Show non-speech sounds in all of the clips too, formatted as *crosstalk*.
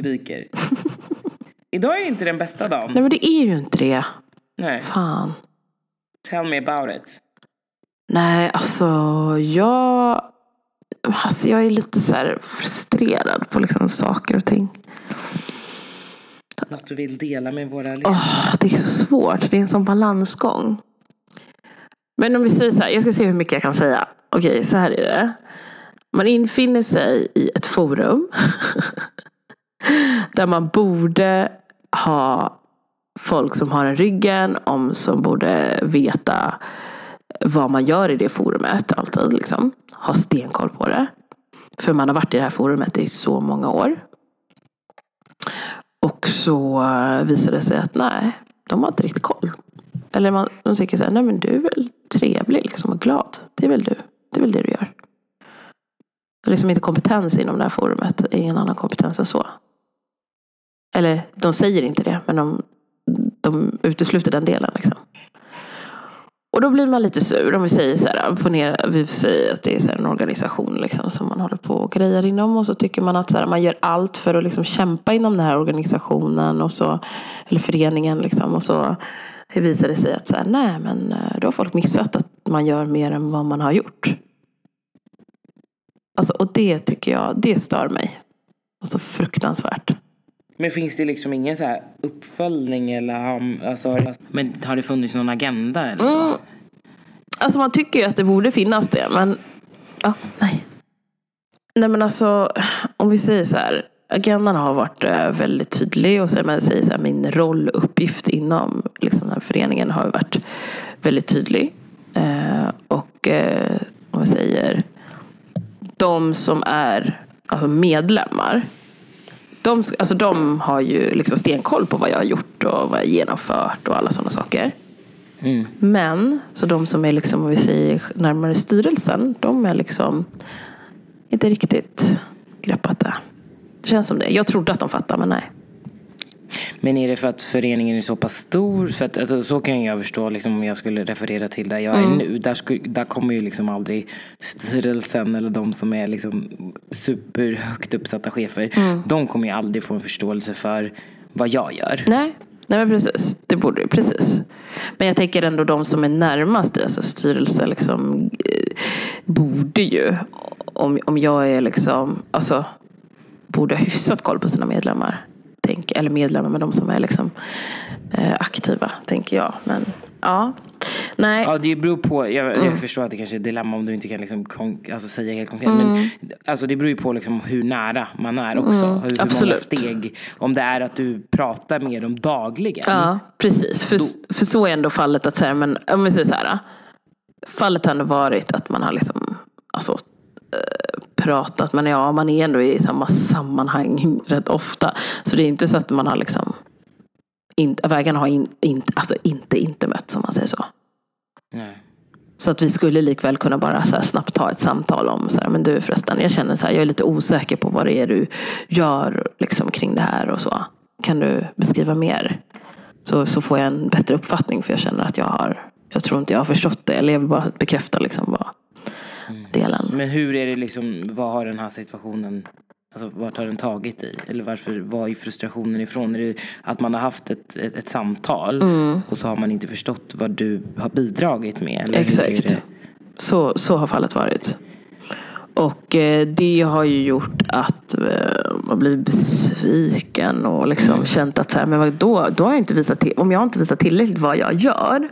Skriker. *laughs* Idag är inte den bästa dagen. Nej men det är ju inte det. Nej. Fan. Tell me about it. Nej, alltså jag... Alltså jag är lite så här frustrerad på liksom saker och ting. Något du vill dela med våra lyssnare? Åh, det är så svårt. Det är en sån balansgång. Men om vi säger så här, jag ska se hur mycket jag kan säga. Okej, så här är det. Man infinner sig i ett forum. *laughs* där man borde ha folk som har en ryggen om som borde veta vad man gör i det forumet. Alltid liksom. Ha stenkoll på det. För man har varit i det här forumet i så många år. Och så visade det sig att nej, de har inte riktigt koll. Eller man, de tycker så här, nej men du är väl trevlig liksom och glad. Det är väl du. Det är väl det du gör. Det är liksom inte kompetens inom det här forumet. Ingen annan kompetens än så. Eller de säger inte det, men de, de utesluter den delen. Liksom. Och då blir man lite sur om vi säger så här, ponera, vi säger att det är så en organisation liksom, som man håller på och grejer inom och så tycker man att så här, man gör allt för att liksom kämpa inom den här organisationen och så, eller föreningen liksom, och så visar det sig att så här, nej men eh, då har folk missat att man gör mer än vad man har gjort. Alltså, och det tycker jag, det stör mig. Alltså fruktansvärt. Men finns det liksom ingen så här uppföljning eller alltså, har, men har det funnits någon agenda eller så? Mm. Alltså man tycker ju att det borde finnas det, men ja, nej. Nej men alltså, om vi säger så här. Agendan har varit eh, väldigt tydlig och så man säger så här, min roll och uppgift inom liksom, den här föreningen har varit väldigt tydlig. Eh, och eh, om vi säger de som är alltså medlemmar de, alltså de har ju liksom stenkoll på vad jag har gjort och vad jag har genomfört och alla sådana saker. Mm. Men, så de som är liksom, om vi säger närmare styrelsen, de är liksom inte riktigt greppat det. Det känns som det. Jag trodde att de fattade, men nej. Men är det för att föreningen är så pass stor? För att, alltså, så kan jag förstå liksom, om jag skulle referera till där jag Mm. är nu. Där, sku, där kommer ju liksom aldrig styrelsen eller de som är liksom superhögt uppsatta chefer. Mm. De kommer ju aldrig få en förståelse för vad jag gör. Nej, nej men precis. Det borde precis. Men jag tänker ändå de som är närmast, alltså styrelse, liksom, eh, borde ju, om, om jag är liksom, alltså, borde ha hyfsat koll på sina medlemmar. Tänk, eller medlemmar med de som är liksom eh, aktiva, tänker jag. Men ja, nej. Ja, det beror på. Jag, Mm. jag förstår att det kanske är ett dilemma om du inte kan liksom alltså, säga helt konkret. Mm. Men alltså, det beror ju på liksom hur nära man är också. hur, hur många absolut. steg. Om det är att du pratar med dem dagligen. Ja, precis. För, för så är ändå fallet att säga, men om vi säger så här. Fallet har ändå varit att man har liksom, alltså, pratat, men ja, man är ändå i samma sammanhang *laughs* rätt ofta. Så det är inte så att man har liksom, inte, vägarna har in, inte, alltså inte, inte mött som man säger så. Nej. Så att vi skulle likväl kunna bara så snabbt ta ett samtal om så här, men du förresten, jag känner så här, jag är lite osäker på vad det är du gör liksom kring det här och så. Kan du beskriva mer? Så, så får jag en bättre uppfattning för jag känner att jag har, jag tror inte jag har förstått det. Eller jag vill bara bekräfta liksom vad delen. Men hur är det liksom, vad har den här situationen, alltså vart har den tagit i? Eller varför, var är frustrationen ifrån? Är det att man har haft ett, ett, ett samtal Mm. och så har man inte förstått vad du har bidragit med? Eller Exakt. Så, så har fallet varit. Och eh, det har ju gjort att eh, man blivit besviken och liksom känt att så här, men då, då har jag inte visat till, om jag inte visat tillräckligt vad jag gör.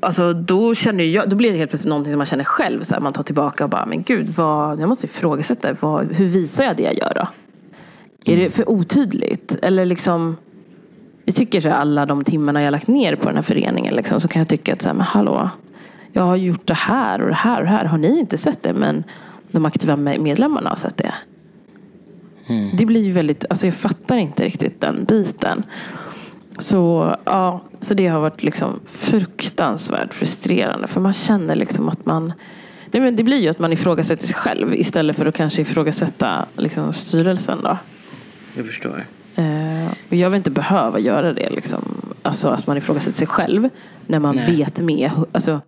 Alltså då känner jag, då blir det helt plötsligt någonting som man känner själv. Så här, man tar tillbaka och bara, men gud, vad, jag måste ifrågasätta. Vad, hur visar jag det jag gör då? Är det för otydligt? Eller liksom jag tycker så här, alla de timmarna jag lagt ner på den här föreningen liksom, så kan jag tycka att så här, men hallå, jag har gjort det här och det här och det här. Har ni inte sett det? Men de aktiva med- medlemmarna har sett det. Det blir ju väldigt, alltså jag fattar inte riktigt den biten. Så, ja, så det har varit liksom fruktansvärt frustrerande. För man känner liksom att man Nej, men det blir ju att man ifrågasätter sig själv istället för att kanske ifrågasätta liksom, styrelsen. Då. Jag förstår. Eh, och jag vill inte behöva göra det. Liksom. Alltså att man ifrågasätter sig själv. När man Nej. vet med. Alltså,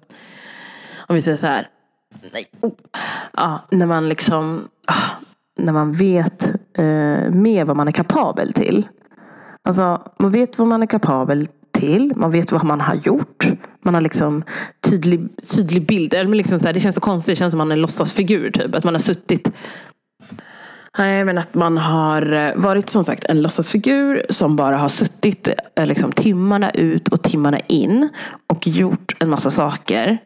om vi säger så här. Nej. Oh. Ja, när man liksom. ah, när man vet eh, mer vad man är kapabel till. Alltså, man vet vad man är kapabel till. Man vet vad man har gjort. Man har liksom tydlig, tydlig bild. Eller liksom så här, det känns så konstigt. Det känns som man är en låtsasfigur. Typ. Att man har suttit Nej, men att man har eh, varit som sagt en låtsasfigur som bara har suttit eh, liksom, timmarna ut och timmarna in och gjort en massa saker.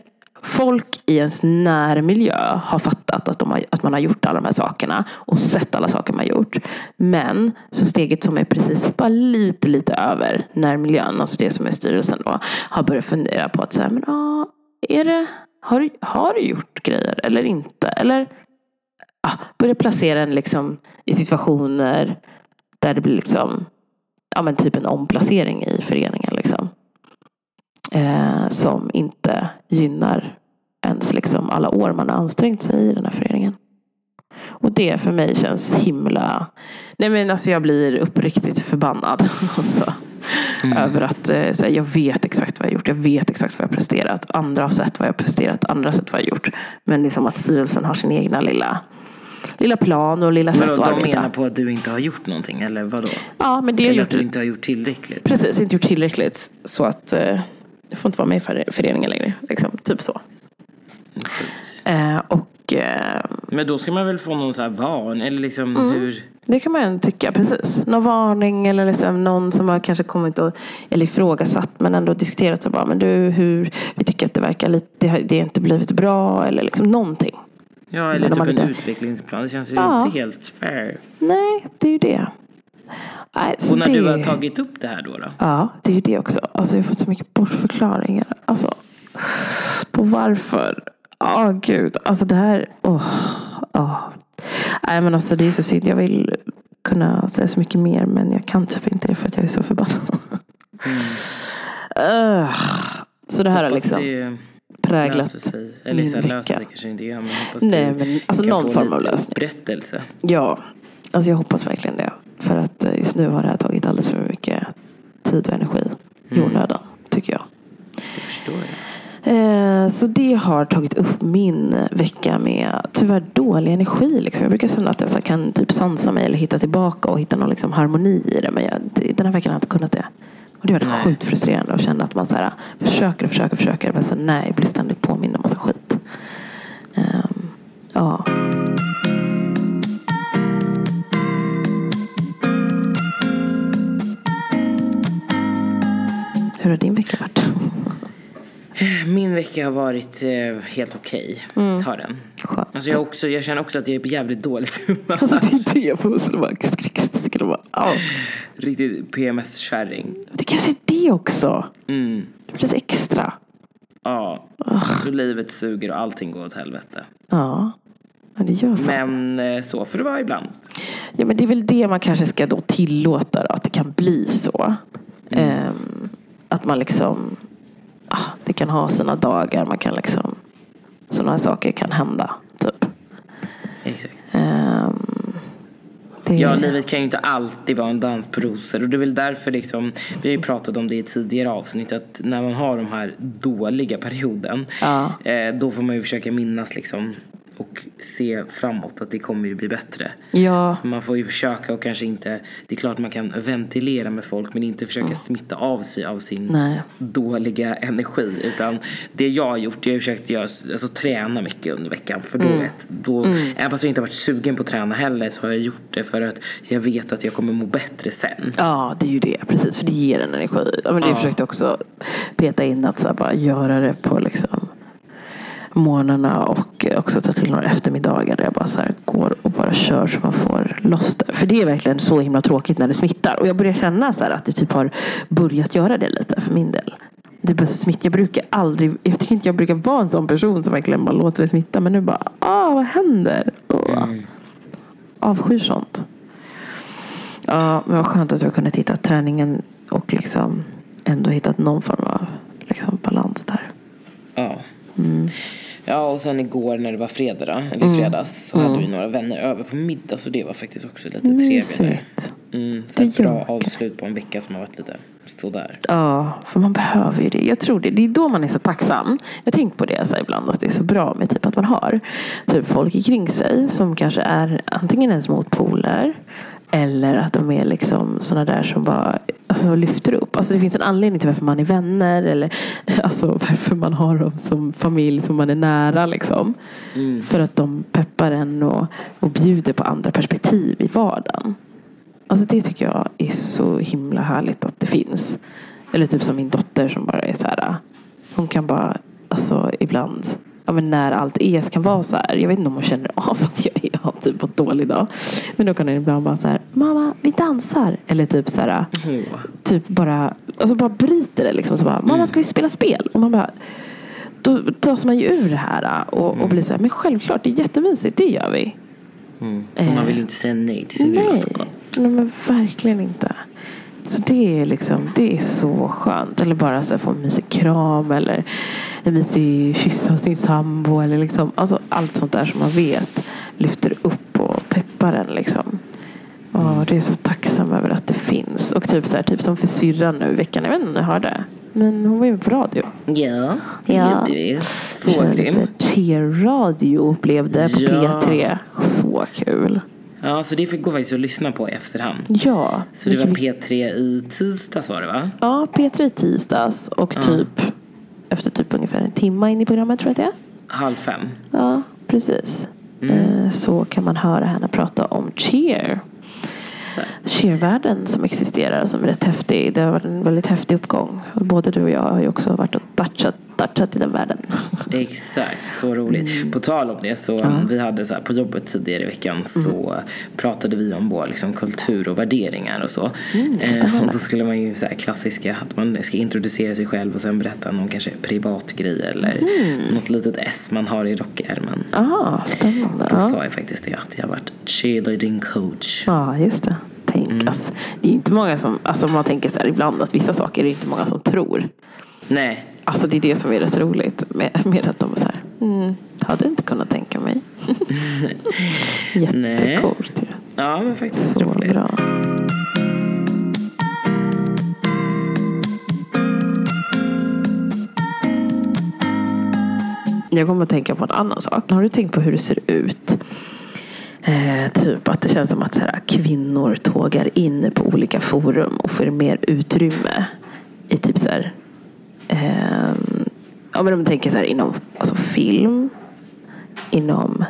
Folk i ens närmiljö har fattat att, de har, att man har gjort alla de här sakerna och sett alla saker man har gjort. Men så steget som är precis bara lite, lite över närmiljön, alltså det som är styrelsen då, har börjat fundera på att säga, men ah, är det, har, har du gjort grejer eller inte? Eller ah, börja placera en liksom i situationer där det blir liksom ja, men typ en omplacering i föreningen. Liksom. Eh, som inte gynnar ens liksom alla år man har ansträngt sig i den här föreningen. Och det för mig känns himla... Nej men alltså jag blir uppriktigt förbannad. *laughs* Alltså, mm. Över att eh, här, jag vet exakt vad jag gjort. Jag vet exakt vad jag presterat. Andra har sett vad jag presterat. Andra har sett vad jag gjort. Men liksom att styrelsen har sin egna lilla lilla plan och lilla sätt att arbeta. De menar på att du inte har gjort någonting eller vadå? Ja, men det eller att du inte har gjort tillräckligt? Precis, inte gjort tillräckligt. Så att eh, jag får inte vara med i föreningen längre. Liksom, typ så. Eh, och, eh, men då ska man väl få någon så här varning? Eller liksom mm, hur? Det kan man tycka, precis. Någon varning eller liksom någon som har kanske kommit och eller ifrågasatt men ändå diskuterat så bara, men du, hur, vi tycker att det verkar lite, det har, det har inte blivit bra eller liksom någonting. Ja, eller typ en inte... utvecklingsplan. Det känns ju ja. inte helt fair. Nej, det är ju det. Alltså, och när det... du har tagit upp det här då, då? Ja, det är ju det också. Alltså, jag har fått så mycket bortförklaringar. Alltså, på varför. Åh oh, gud, alltså det här. Oh, oh. Nej men alltså det är så synd. Jag vill kunna säga så mycket mer men jag kan typ inte det för att jag är så förbannad. Mm. Uh, så det här är liksom. Det präglat sig. Eller min vecka. Löser sig kanske inte gör, men hoppas Nej, men alltså kan någon få form lite av lösning. upprättelse. Ja, alltså jag hoppas verkligen det. För att nu har det här tagit alldeles för mycket tid och energi i mm. onödan, tycker jag. Det jag. Eh, så det har tagit upp min vecka med tyvärr dålig energi. Liksom. Jag brukar känna att jag kan typ sansa mig eller hitta tillbaka och hitta någon liksom harmoni i det. Men jag, den här veckan har jag inte kunnat det. Och det var nej. sjukt frustrerande att känna att man så här, försöker och försöker och försöker men så nej, blir ständigt påmind om massa skit. Um, ja. Hur har din vecka varit? Min vecka har varit eh, helt okej. Okay. Mm. Har den. Skönt. Alltså jag, också, jag känner också att jag är på jävligt dåligt humör. Alltså det är det jag det bara, det bara, oh. Riktigt PMS-kärring. Det kanske är det också. Mm. Det blir lite extra. Ja. Oh. Så livet suger och allting går åt helvete. Ja. Ja, det gör fan. Men eh, så får det vara ibland. Ja, men det är väl det man kanske ska då tillåta då, att det kan bli så. Mm. Um, att man liksom, ah, det kan ha sina dagar, man kan liksom, sådana här saker kan hända. Typ. Exakt. Um, det... Ja, livet kan ju inte alltid vara en dans på rosor. Och det är väl därför liksom, vi har ju pratat om det i tidigare avsnitt, att när man har de här dåliga perioden, ja. eh, då får man ju försöka minnas liksom och se framåt att det kommer ju bli bättre. Ja. Man får ju försöka och kanske inte, det är klart man kan ventilera med folk men inte försöka mm. smitta av sig av sin Nej. dåliga energi. Utan det jag har gjort, jag har försökt göra, alltså, träna mycket under veckan. För då, mm. vet, då mm. även fast jag inte har varit sugen på att träna heller så har jag gjort det för att jag vet att jag kommer må bättre sen. Ja, det är ju det. Precis, för det ger en energi. Ja, men det ja. försökte också peta in att så här, bara göra det på liksom morgnarna och också ta till några eftermiddagar där jag bara så går och bara kör så man får loss det. För det är verkligen så himla tråkigt när det smittar. Och jag börjar känna så att det typ har börjat göra det lite för min del. Det börjar smitta. Jag brukar aldrig, jag tycker inte jag brukar vara en sån person som verkligen bara låter det smitta. Men nu bara, ah vad händer? Mm. Avskyr sånt. Ja, men vad skönt att jag kunde hitta träningen och liksom ändå hittat någon form av liksom balans där. Ja. Mm. Ja, och sen igår när det var fredag, eller mm. fredags, så mm. hade vi några vänner över på middag. Så det var faktiskt också lite Mysigt. trevligt. Mm, så ett bra avslut på en vecka som har varit lite sådär. Ja, för man behöver ju det. Jag tror det. Det är då man är så tacksam. Jag tänker på det så ibland. Att det är så bra med typ att man har typ folk kring sig som kanske är antingen ens motpoler eller att de är liksom sådana där som bara alltså, lyfter upp. Alltså det finns en anledning till varför man är vänner. Eller *laughs* alltså, varför man har dem som familj som man är nära. Liksom. Mm. För att de peppar en och, och bjuder på andra perspektiv i vardagen. Alltså det tycker jag är så himla härligt att det finns. Eller typ som min dotter som bara är så här. Hon kan bara, alltså ibland, ja men när allt är kan vara så här. Jag vet inte om hon känner av att jag är- har typ en dålig dag. Men då kan hon ibland bara så här, mamma vi dansar. Eller typ så här, Åh. typ bara, alltså bara bryter det liksom. Så bara, mamma ska vi spela spel? Och man bara, då tas man ju ur det här och, och blir så här, men självklart det är jättemysigt, det gör vi. Mm. Och man vill inte säga nej till sin Nej, nej men verkligen inte. Så det är liksom, det är så skönt. Eller bara så här, få en mysig kram eller en mysig kyss av sin sambo. Eller liksom, alltså allt sånt där som man vet lyfter upp och peppar en liksom. Och det är så tacksam över att det finns. Och typ så här, typ som för syrran nu i veckan. Jag vet inte om ni hörde. Men hon var ju på radio. Ja, det Ja. gjorde vi. Så grym. cheer-radio blev det på Ja. P3. Så kul. Ja, så det fick gå faktiskt att lyssna på i efterhand. Ja. Så det var vilket- P3 i tisdags var det va? Ja, P3 i tisdags och typ efter typ ungefär en timme in i programmet tror jag det är. Halv fem. Ja, precis. Eh, Så kan man höra henne prata om cheer. Cheervärlden som existerar som är rätt häftig. Det har varit en väldigt häftig uppgång. Både du och jag har ju också varit och touchat, touchat i den världen. Exakt, så roligt. Mm. På tal om det så um, vi hade så här, på jobbet tidigare i veckan Mm. så pratade vi om vår liksom, kultur och värderingar och så. Mm, eh, och då skulle man ju så här, klassiska att man ska introducera sig själv och sen berätta någon kanske privat grej eller Mm. något litet S man har i rockärmen. Ah, spännande. Då Ja. sa jag faktiskt det att jag har varit cheerleading coach. ja, just det. Tänk Mm. alltså. Det är inte många som, alltså man tänker så här ibland att vissa saker är det inte många som tror. Nej, Alltså det är det som är rätt roligt med, med att de är så här. Mm, hade inte kunnat tänka mig. *laughs* Jättecoolt ju. ja men faktiskt Så roligt. bra. Jag kommer att tänka på en annan sak. Har du tänkt på hur det ser ut? Eh, typ att det känns som att här, kvinnor tågar in på olika forum och får mer utrymme. I typ så här, ja men om man tänker så här inom alltså film, inom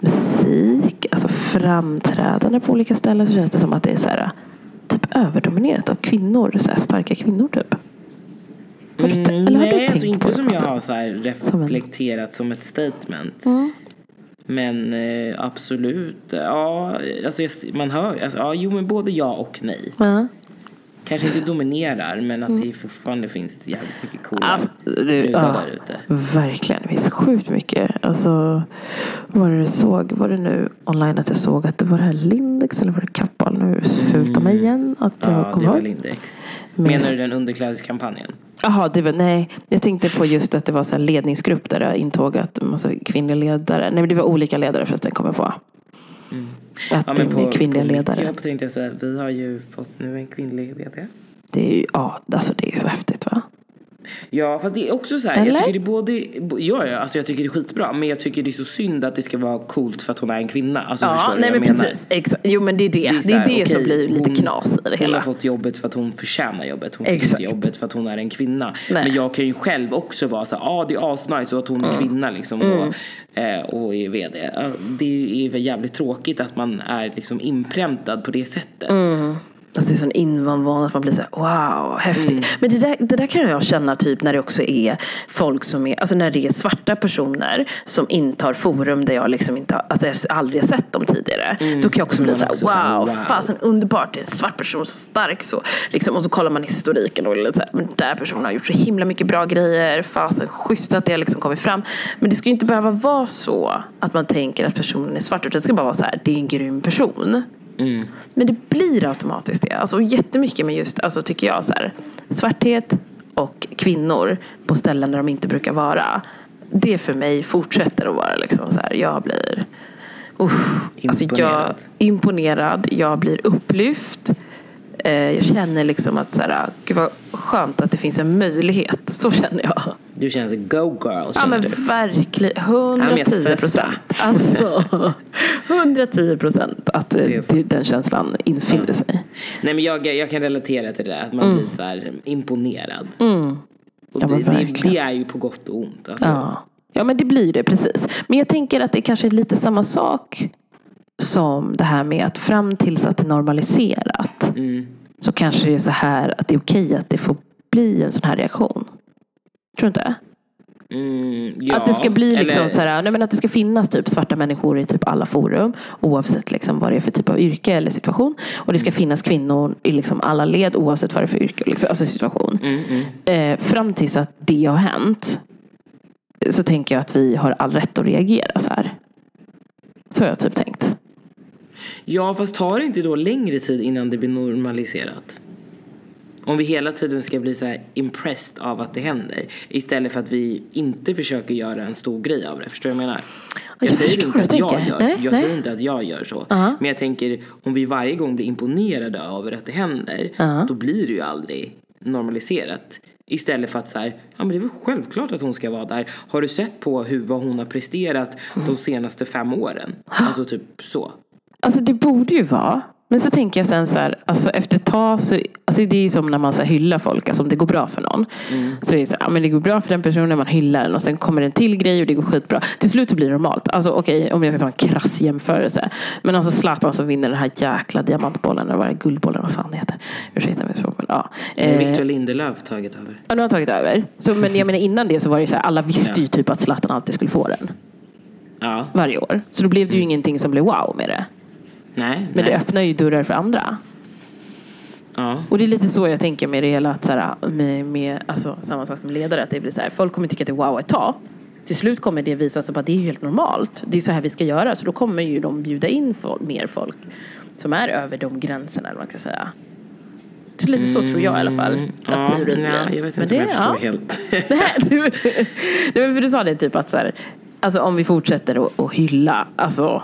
musik, alltså framträdande på olika ställen så känns det som att det är så här, typ överdominerat av kvinnor, så här, starka kvinnor typ. Har du, Mm, eller har nej, alltså inte som jag har så reflekterat som ett statement. Mm. Men eh, absolut, ja, alltså man hör alltså, ja, jo men både ja och nej. Ja. Kanske inte *sighs* dominerar men att det fortfarande finns jävligt mycket coola Alltså, brudar ja, där ute. verkligen. Det finns sjukt mycket. Alltså, var det du såg? Var det nu online att jag såg att det var det här Lindex eller var det Kappahl? Nu är det fult av mig igen att jag Mm. Ja, det kommer ihåg. Lindex. Men- Menar du den underklädeskampanjen? Jaha, det var, nej. Jag tänkte på just att det var så här ledningsgrupp där det intågat en massa kvinnliga ledare. Nej, men det var olika ledare förresten, kommer jag på. Att Ja, det är kvinnliga på ledare. jobb tänkte jag säga, vi har ju fått nu en kvinnlig vd. Det är ju, ja, alltså det är ju så häftigt va? Ja, fast det är också så här, Eller? jag tycker det är både, ja, ja, alltså jag tycker det är skitbra, men jag tycker det är så synd att det ska vara coolt för att hon är en kvinna. Alltså du nej men menar? precis. Exakt. Jo men det är det. Det är så det, här, som blir lite hon- knas i det Hon hela. har fått jobbet för att hon förtjänar jobbet. Hon fick Exakt. inte jobbet för att hon är en kvinna. Nej. Men jag kan ju själv också vara så ja ah, det är asnice och att hon är kvinna liksom och, eh, och är VD. Ja, Det är väl jävligt tråkigt att man är liksom inpräntad på det sättet. Alltså det är sån invandvana att man blir så här, wow, häftigt. Mm. Men det där, det där kan jag känna typ när det också är folk som är, alltså när det är svarta personer som intar forum där jag liksom inte, har- alltså jag aldrig har sett dem tidigare. Då kan jag också bli Mm. Så här, också så här, wow, wow. fasen underbart, det är en svart person så stark så. Liksom, och så kollar man historiken och lite så här, men där personen har gjort så himla mycket bra grejer, fasen schysst att det liksom kommit fram. Men det ska ju inte behöva vara så att man tänker att personen är svart, utan det ska bara vara så här, det är en grym person. Men det blir automatiskt det. Alltså jättemycket med just, alltså tycker jag så här, svarthet och kvinnor på ställen där de inte brukar vara. Det för mig fortsätter att vara liksom så här, jag blir uh, alltså jag, Imponerad. imponerad, jag blir upplyft. Eh, jag känner liksom att så här, gud vad skönt att det finns en möjlighet. Så känner jag. Du känns go girl, Ja men du? verkligen. 110 procent. Alltså, *laughs* 110 procent att eh, det, den känslan infinner sig. Nej men jag, jag kan relatera till det att man blir så här imponerad. Mm. Ja, det, det, det är ju på gott och ont. Alltså. Ja. ja, men det blir det precis. Men jag tänker att det kanske är lite samma sak som det här med att fram tills att det är normaliserat Mm. så kanske det är så här att det är okej att det får bli en sån här reaktion. Tror du inte? Mm, ja, att det ska bli liksom eller- så här, nej men att det ska finnas typ svarta människor i typ alla forum. Oavsett liksom vad det är för typ av yrke eller situation. Och det ska finnas kvinnor i liksom alla led oavsett vad det är för yrke liksom, alltså situation. Mm, mm. Eh, fram tills att det har hänt. Så tänker jag att vi har all rätt att reagera så här. Så har jag typ tänkt. Ja, fast tar det inte då längre tid innan det blir normaliserat? Om vi hela tiden ska bli så impressed av att det händer istället för att vi inte försöker göra en stor grej av det. Förstår du vad jag menar? Jag, jag säger inte att jag tänker. gör, Nej, jag nej. säger inte att jag gör så. Ja. Men jag tänker om vi varje gång blir imponerade över att det händer Ja. då blir det ju aldrig normaliserat. Istället för att så här, ja men det är väl självklart att hon ska vara där. Har du sett på hur, vad hon har presterat de senaste fem åren? Alltså typ så. Alltså det borde ju vara. Men så tänker jag sen så här, alltså efter ett tag så, alltså det är ju som när man så hyllar folk, alltså om det går bra för någon. Så är det så här, ja men det går bra för den personen, man hyllar den och sen kommer det en till grej och det går skitbra. Till slut så blir det normalt. Alltså okej, om jag ska ta en krass jämförelse. Men alltså Zlatan som vinner den här jäkla diamantbollen, eller vad är det, guldbollen, vad fan det heter. Ursäkta mitt språk men ja. Eh, Victor Lindelöf tagit över. Ja, nu har han tagit över. Så, men jag menar innan det så var det så här, alla visste ju typ att Zlatan alltid skulle få den. Ja, Varje år. Så då blev det ju ingenting som blev wow med det. Nej, Men nej. det öppnar ju dörrar för andra. Ja. Och det är lite så jag tänker med det hela. Att så här, med, med, alltså, samma sak som ledare. Att det blir så här, folk kommer tycka att det är wow ett tag. Till slut kommer det visa sig att det är helt normalt. Det är så här vi ska göra. Så då kommer ju de bjuda in fol- mer folk. Som är över de gränserna. Eller man ska säga. Det är lite så tror jag i alla fall. Att Ja, blir. jag vet Men inte om jag det- förstår ja. helt. *laughs* Nej, du, *laughs* nej, för du sa det typ att så här, alltså om vi fortsätter att hylla, alltså,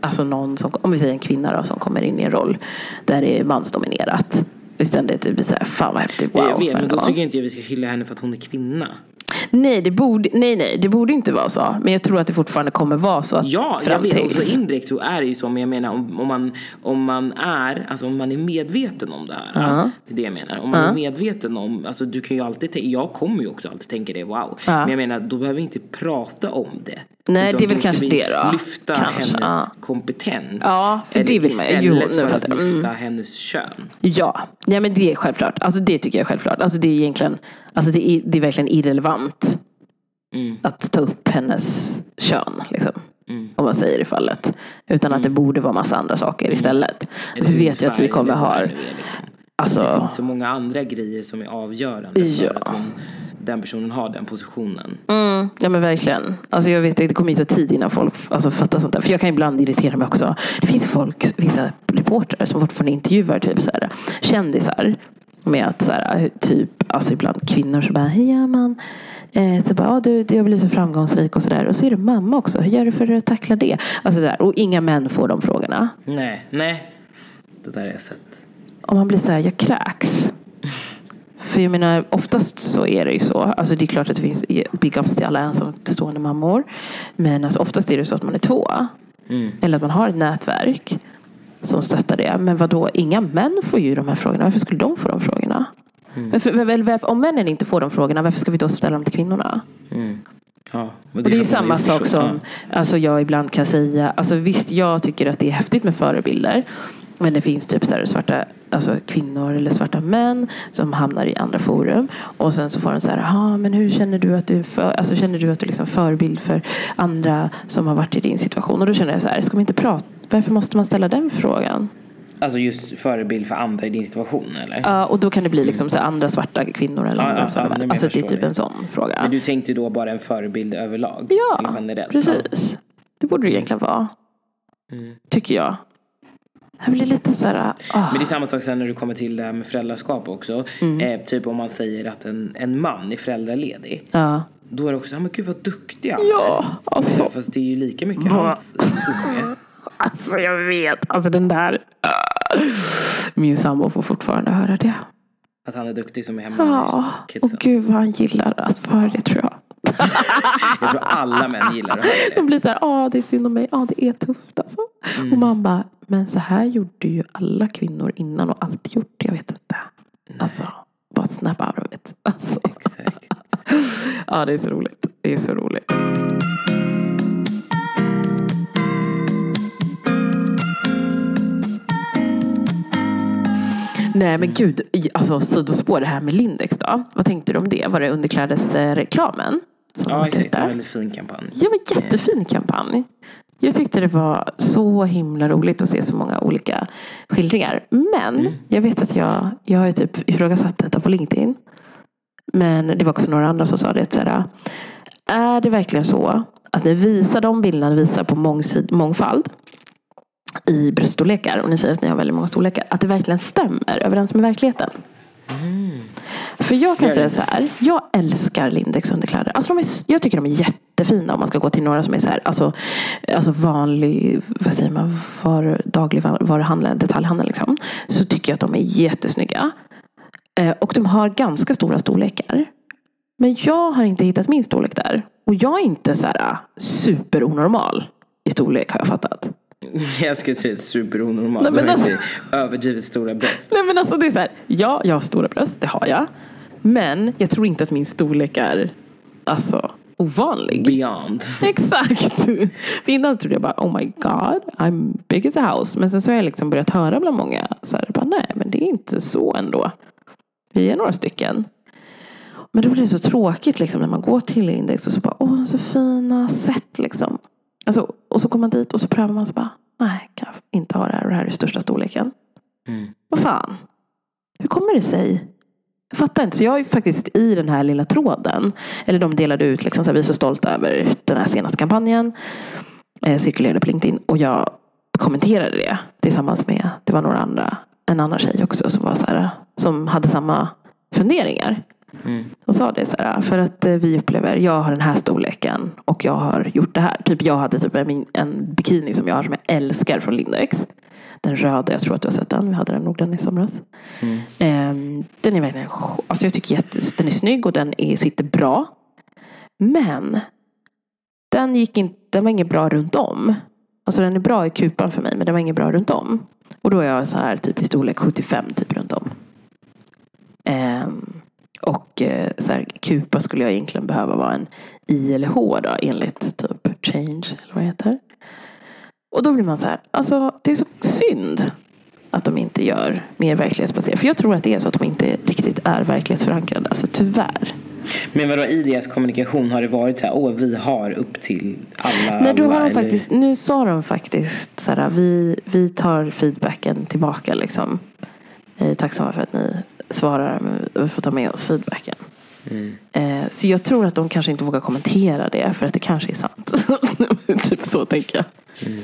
alltså någon som, om vi säger en kvinna då, som kommer in i en roll där det är mansdominerat. Istället typ så här, fan vad häftigt, wow. jag vet, men då tycker inte jag vi ska hylla henne för att hon är kvinna. nej, det borde, nej, nej, det borde inte vara så. Men jag tror att det fortfarande kommer vara så. Att Ja, jag vet. Och så indirekt så är det ju så. Men jag menar om, om, man, om man är, alltså om man är medveten om det här. Ja. Det är det jag menar. Om man är medveten om, alltså du kan ju alltid jag kommer ju också alltid tänka det, wow. Ja. Men jag menar, då behöver vi inte prata om det. Nej, Utan det är väl kanske det då. lyfta Kanske, hennes ja. kompetens. Ja, för det vill man ju. Istället Jo, för att jag. Mm. lyfta hennes kön. Ja, ja men det är självklart. Alltså det tycker jag är självklart. Alltså det är egentligen, alltså det är, det är verkligen irrelevant Mm. att ta upp hennes kön. Liksom. Mm. Om man säger i fallet. Utan att det borde vara massa andra saker istället. Eller Så vet jag att vi kommer ha, det liksom. Det alltså, finns så många andra grejer som är avgörande Ja. för att hon, den personen har den positionen. mm, ja men verkligen. Alltså jag vet att det kommer ju ta tid innan folk alltså, fattar sånt där. För jag kan ibland irritera mig också. Det finns folk, vissa reportrar som fortfarande intervjuar typ så här, kändisar. Med att så här, typ, alltså ibland kvinnor som bara, hej man. Eh, så bara, ja, du, jag blir så framgångsrik och sådär. Och så är det mamma också. Hur gör du för att tackla det? Alltså, så där. Och inga män får de frågorna. Nej, nej. Det där har jag sett. Och man blir så här, jag kräks. För jag menar, oftast så är det ju så. Alltså det är klart att det finns big ups till alla ensamstående mammor. Men alltså oftast är det så att man är två. Mm. Eller att man har ett nätverk som stöttar det. Men vad då? inga män får ju de här frågorna. Varför skulle de få de frågorna? Mm. Varför, varför, om männen inte får de frågorna, varför ska vi då ställa dem till kvinnorna? Mm. Ja, men Och det är man samma sak som alltså jag ibland kan säga. Alltså visst, jag tycker att det är häftigt med förebilder. Men det finns typ så här svarta alltså kvinnor eller svarta män som hamnar i andra forum. Och sen så får de så här, "Jaha, men hur känner du att du är för, alltså känner du att du är liksom förebild för andra som har varit i din situation? Och då känner jag så här, ska man inte prata? Varför måste man ställa den frågan? Alltså just förebild för andra i din situation eller? Ja, och då kan det bli liksom så andra svarta kvinnor eller Ja, andra ja, svarta ja, Alltså det är typ det. en sån fråga. Men du tänkte då bara en förebild överlag? Ja, precis. Det borde det egentligen vara. Mm. Tycker jag. Jag blir lite så här... ah. Men det är samma sak sen när du kommer till det här med föräldraskap också. Mm. Eh, typ om man säger att en, en man är föräldraledig. Ja. Då är det också, ja men gud vad duktig han Ja, är. alltså. Fast det är ju lika mycket Vad- hans unge. *laughs* Alltså jag vet. Alltså den där. Min sambo får fortfarande höra det. Att han är duktig som är hemma Ja, med och gud vad han gillar att få höra det tror jag. *laughs* Jag tror alla män gillar att höra De det. blir så här, ja det är synd om mig, ja det är tufft alltså. Mm. Och man bara, men så här gjorde ju alla kvinnor innan och alltid gjort det, jag vet inte. Alltså, bara snap out of it. Alltså. Exakt. *laughs* Ja, det är så roligt. Det är så roligt. Nej men gud, alltså sidospår det här med Lindex då. Vad tänkte du om det? Var det underklädesreklamen? Ja var exakt, ute? en väldigt fin kampanj. Ja, men jättefin kampanj. Jag tyckte det var så himla roligt att se så många olika skildringar. Men Mm. jag vet att jag, jag har ju typ ifrågasatt detta på LinkedIn. Men det var också några andra som sa det. Så här, är det verkligen så att ni visar de bilderna visar på mångsid, mångfald i bröststorlekar och ni säger att ni har väldigt många storlekar. Att det verkligen stämmer överens med verkligheten. För jag kan säga så här. Jag älskar Lindex underkläder. Alltså de är, jag tycker de är jättefina om man ska gå till några som är så här. Alltså, alltså vanlig, vad säger man, var, daglig varuhandel, detaljhandel liksom. Så tycker jag att de är jättesnygga. Eh, och de har ganska stora storlekar. Men jag har inte hittat min storlek där. Och jag är inte så här superonormal i storlek har jag fattat. *laughs* Jag skulle säga superonormal. Nej, men alltså- överdrivet stora bröst. Nej men alltså det är så här. Ja, jag har stora bröst, det har jag. Men jag tror inte att min storlek är alltså ovanlig. Beyond. *laughs* Exakt. För innan trodde jag bara oh my god, I'm big as a house. Men sen så har jag liksom börjat höra bland många så här, bara, nej men det är inte så ändå. Vi är några stycken. Men då blir det så tråkigt liksom när man går till Index och så bara åh så fina sätt liksom. Alltså, och så kommer man dit och så prövar man så bara nej kan jag inte ha det här och det här är största storleken. Mm. Vad fan? Hur kommer det sig? Jag fattar inte. Så jag är faktiskt i den här lilla tråden. Eller de delade ut liksom, så här, vi är så stolta över den här senaste kampanjen. Eh, cirkulerade på LinkedIn. Och jag kommenterade det tillsammans med, det var några andra, en annan tjej också som var så här, som hade samma funderingar. Mm. Och sa det så här, för att eh, vi upplever, jag har den här storleken och jag har gjort det här. Typ jag hade typ en, en bikini som jag har som jag älskar från Lindex. Den röda, jag tror att du har sett den. Vi hade den nog den i somras. Mm. Ehm, den är verkligen, alltså jag tycker jätte, den är snygg och den är, sitter bra. Men den gick inte, den var inget bra runt om. Alltså den är bra i kupan för mig men den var inget bra runt om. Och då är jag så här typ i storlek 75 typ runt om. Ehm, och eh, så här, kupa skulle jag egentligen behöva vara en I eller H då enligt typ change eller vad det heter. Och då blir man så här, alltså det är så synd att de inte gör mer verklighetsbaserat. För jag tror att det är så att de inte riktigt är verklighetsförankrade. Alltså tyvärr. Men vadå, i deras kommunikation har det varit så här, åh vi har upp till alla. Nej, då har de faktiskt, nu sa de faktiskt så här, vi, vi tar feedbacken tillbaka liksom. Jag är tacksamma för att ni svarar, men vi får ta med oss feedbacken. Mm. Eh, så jag tror att de kanske inte vågar kommentera det för att det kanske är sant. *laughs* typ så tänker jag. Mm.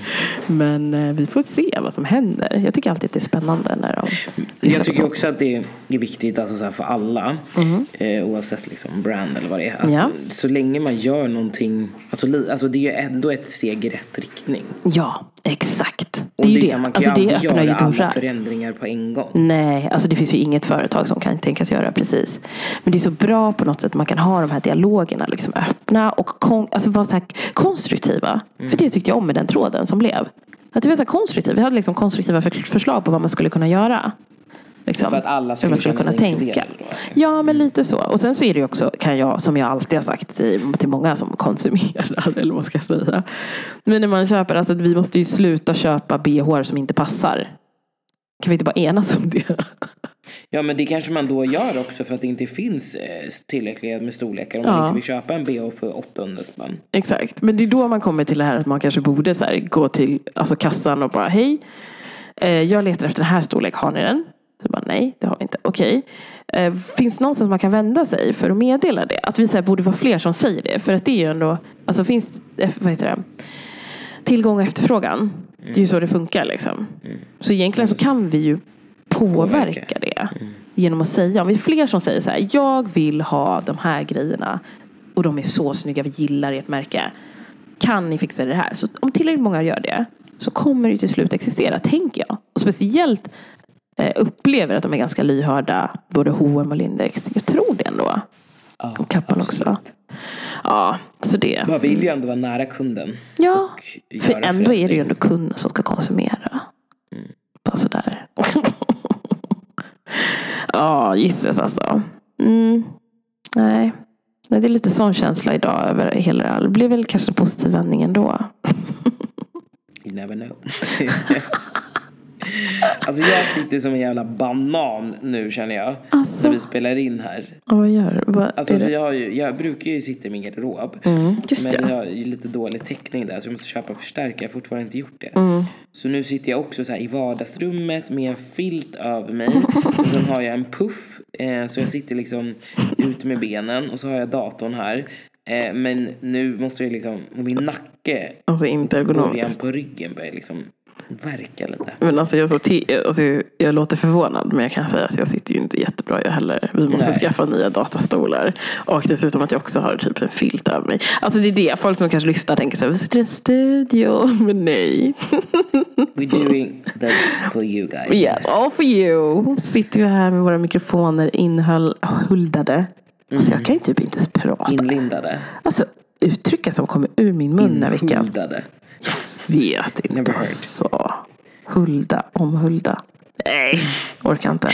Men eh, vi får se vad som händer. Jag tycker alltid att det är spännande när de Jag tycker sånt. också att det är viktigt alltså så här för alla. Eh, oavsett liksom brand eller vad det är. Alltså, Ja. Så länge man gör någonting. Alltså, li- alltså det är ju ändå ett steg i rätt riktning. Ja, exakt. Och Det är ju det. Man kan Alltså ju aldrig göra alla dörrar. förändringar på en gång. Nej, alltså det finns ju inget företag som kan tänkas göra precis. Men det är så bra på något sätt. Man kan ha de här dialogerna liksom öppna och kon- alltså vara så här konstruktiva. Mm. För det tyckte jag om med den tråden som blev. Att det var så konstruktivt. Vi hade liksom konstruktiva för- förslag på vad man skulle kunna göra. Liksom, För att alla hur skulle man skulle kunna tänka. då. Ja, men lite så. Och sen så är det ju också, kan jag, som jag alltid har sagt till, till många som konsumerar, *laughs* eller vad ska jag säga. Men när man köper, alltså vi måste ju sluta köpa bh som inte passar. Kan vi inte bara enas om det? *laughs* Ja men det kanske man då gör också för att det inte finns eh, tillräckligt med storlekar. Om Ja. man inte vill köpa en bh för 800 spänn. Exakt, men det är då man kommer till det här att man kanske borde så här, gå till alltså kassan och bara hej, eh, jag letar efter den här storlek, har ni den? Så bara, Nej, det har vi inte. Okej. Eh, finns det någonstans man kan vända sig för att meddela det? Att vi så här, borde vara fler som säger det. För att det är ju ändå, alltså finns, vad heter det? Tillgång och efterfrågan. Det är ju så det funkar liksom. Så egentligen så kan vi ju påverka Påverka. det. Genom att säga, om vi är fler som säger så här, jag vill ha de här grejerna. Och de är så snygga, vi gillar ert märke. Kan ni fixa det här? Så om tillräckligt många gör det. så kommer det till slut existera, tänker jag. Och speciellt eh, upplever att de är ganska lyhörda, både H&M och Lindex. Jag tror det ändå. Ja, Och Kappan också. Ja, så det. Man vill ju ändå vara nära kunden. Ja, för ändå är det ju ändå kunden som ska konsumera. Bara sådär. Ja, gisses alltså. Mm. Nej. Nej, det är lite sån känsla idag över hela. Det blir väl kanske en positiv vändning ändå. You never know. *laughs* *laughs* alltså jag sitter som en jävla banan nu känner jag. Alltså. När vi spelar in här. Och vad gör du? Vad Alltså för jag, har ju, jag brukar ju sitta i min garderob. Mm, just Men det. jag har ju lite dålig täckning där så jag måste köpa förstärkare. Jag har fortfarande inte gjort det. Mm. Så nu sitter jag också så här i vardagsrummet med en filt över mig. *laughs* Och sen har jag en puff. Eh, så jag sitter liksom ut med benen. Och så har jag datorn här. Eh, men nu måste jag liksom, min nacke, Alltså inte början ergonomiskt. på ryggen börjar liksom verka lite. Men alltså jag, så alltså jag låter förvånad men jag kan säga att jag sitter ju inte jättebra jag heller. Vi måste Nej. skaffa nya datastolar. Och dessutom att jag också har typ en filt över mig. Alltså det är det, folk som kanske lyssnar tänker så här, vi sitter i en studio. *laughs* Men nej. We're doing that for you guys. Yes, all for you. Sitter vi här med våra mikrofoner inhuldade. Alltså jag kan ju typ inte prata. Inlindade. Alltså uttrycken som kommer ur min mun den här veckan. Inhuldade. Vet Never inte heard. alltså. Hulda, omhulda. Nej, orkar inte.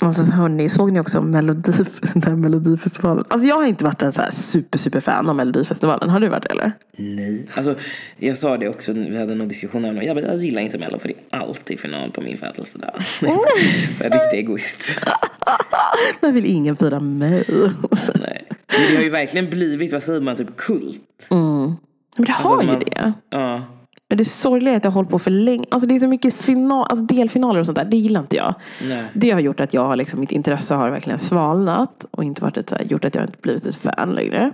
Alltså hörni, såg ni också Melodi, *laughs* den Melodifestivalen? Alltså jag har inte varit en så här super super fan av Melodifestivalen. Har du varit det eller? Nej. Alltså, jag sa det också, vi hade någon diskussion om det. Jag, bara, jag gillar inte Mello för det är alltid final på min födelsedag. *laughs* så jag är riktig egoist. *laughs* Jag vill ingen fira mig. Nej. Men det har ju verkligen blivit, vad säger man, typ kult. Men det har ju man- det. Ja. Men det sorgliga är att jag har hållit på för länge. Alltså det är så mycket final, alltså delfinaler och sånt där. Det gillar inte jag. Nej. Det har gjort att jag har liksom, mitt intresse har verkligen svalnat. Och inte varit ett, så här, gjort att jag inte blivit ett fan längre.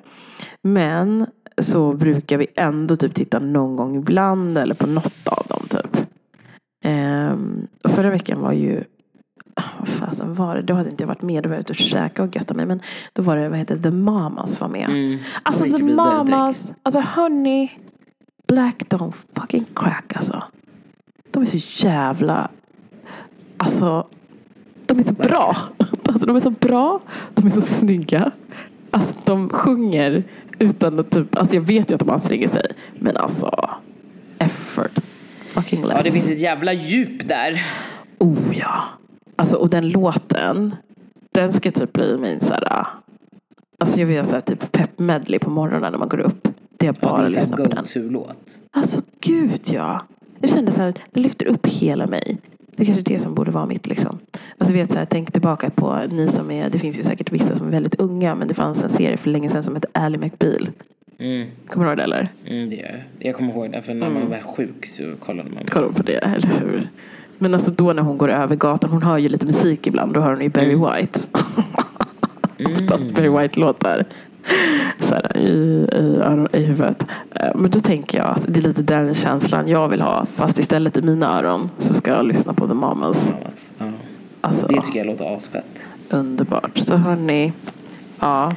Men så brukar vi ändå typ titta någon gång ibland. Eller på något av dem typ. Ehm, och förra veckan var ju vad fasen var det? Då hade inte jag varit med. Då var jag ute och käkade och göttade mig. Men då var det, vad heter The Mamas var med. Mm. Alltså The Mamas. Alltså hörni. Black don't fucking crack alltså. De är så jävla. Alltså. De är så bra. Alltså de är så bra. De är så snygga. Alltså de sjunger utan att typ. Alltså jag vet ju att de anstränger sig. Men alltså. Effort. Fucking less. Ja, det finns ett jävla djup där. Oh ja. Alltså och den låten. Den ska typ bli min såhär. Alltså jag vill såhär typ pep medley på morgonen när man går upp. Det är Ja, bara det är lyssna en på den. go-to-låt. Alltså gud ja. Jag kände så här, det lyfter upp hela mig. Det är kanske är det som borde vara mitt liksom. Alltså vet så här, tänk tillbaka på ni som är, det finns ju säkert vissa som är väldigt unga men det fanns en serie för länge sedan som hette Ally McBeal. Mm. Kommer du ihåg det eller? Mm, det gör jag. Jag kommer ihåg det, för när man var sjuk så kollade man. Kolla på det, eller hur? Men alltså då när hon går över gatan, hon hör ju lite musik ibland, då hör hon ju Barry White. *laughs* Oftast Barry White-låtar. Så här, i, i, i huvudet. Eh, Men då tänker jag att det är lite den känslan jag vill ha. Fast istället i mina öron så ska jag lyssna på The Mamas. Ja. Alltså, Det tycker jag låter asfett. underbart. Så hörni, ja.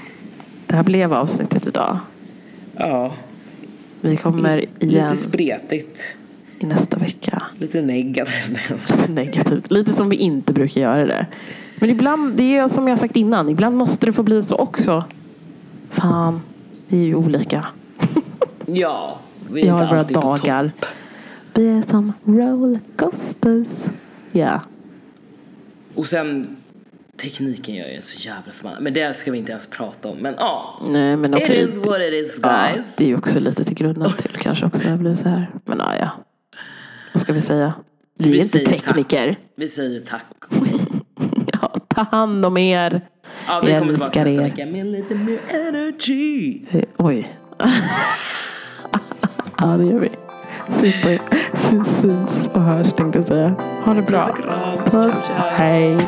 Det här blev avsnittet idag. Ja, Vi kommer igen lite spretigt. Nästa vecka. Lite negativt. *laughs* Lite negativt. Lite som vi inte brukar göra det. Men ibland, det är som jag sagt innan, ibland måste det få bli så också. Fan, vi är ju olika. *laughs* ja, vi Vi är har inte våra alltid på topp. dagar. Vi är som rollercoasters. Ja. Och sen tekniken gör ju så jävla förbannad. Men det ska vi inte ens prata om. Men ja, Nej men it okej. is what it is Ja, guys. det är ju också lite till grunden till kanske också det blir så här. Men ja, ja. Vad ska vi säga? Vi, Vi är inte säger tack. tekniker. Vi säger tack. *laughs* Ja, ta hand om er. Ja, vi Jag kommer tillbaka nästa er. vecka med lite mer energy. Eh, Oj. *laughs* ja, det gör vi. Super. Vi syns och hörs tänkte jag säga. Ha det bra. Puss. Hej.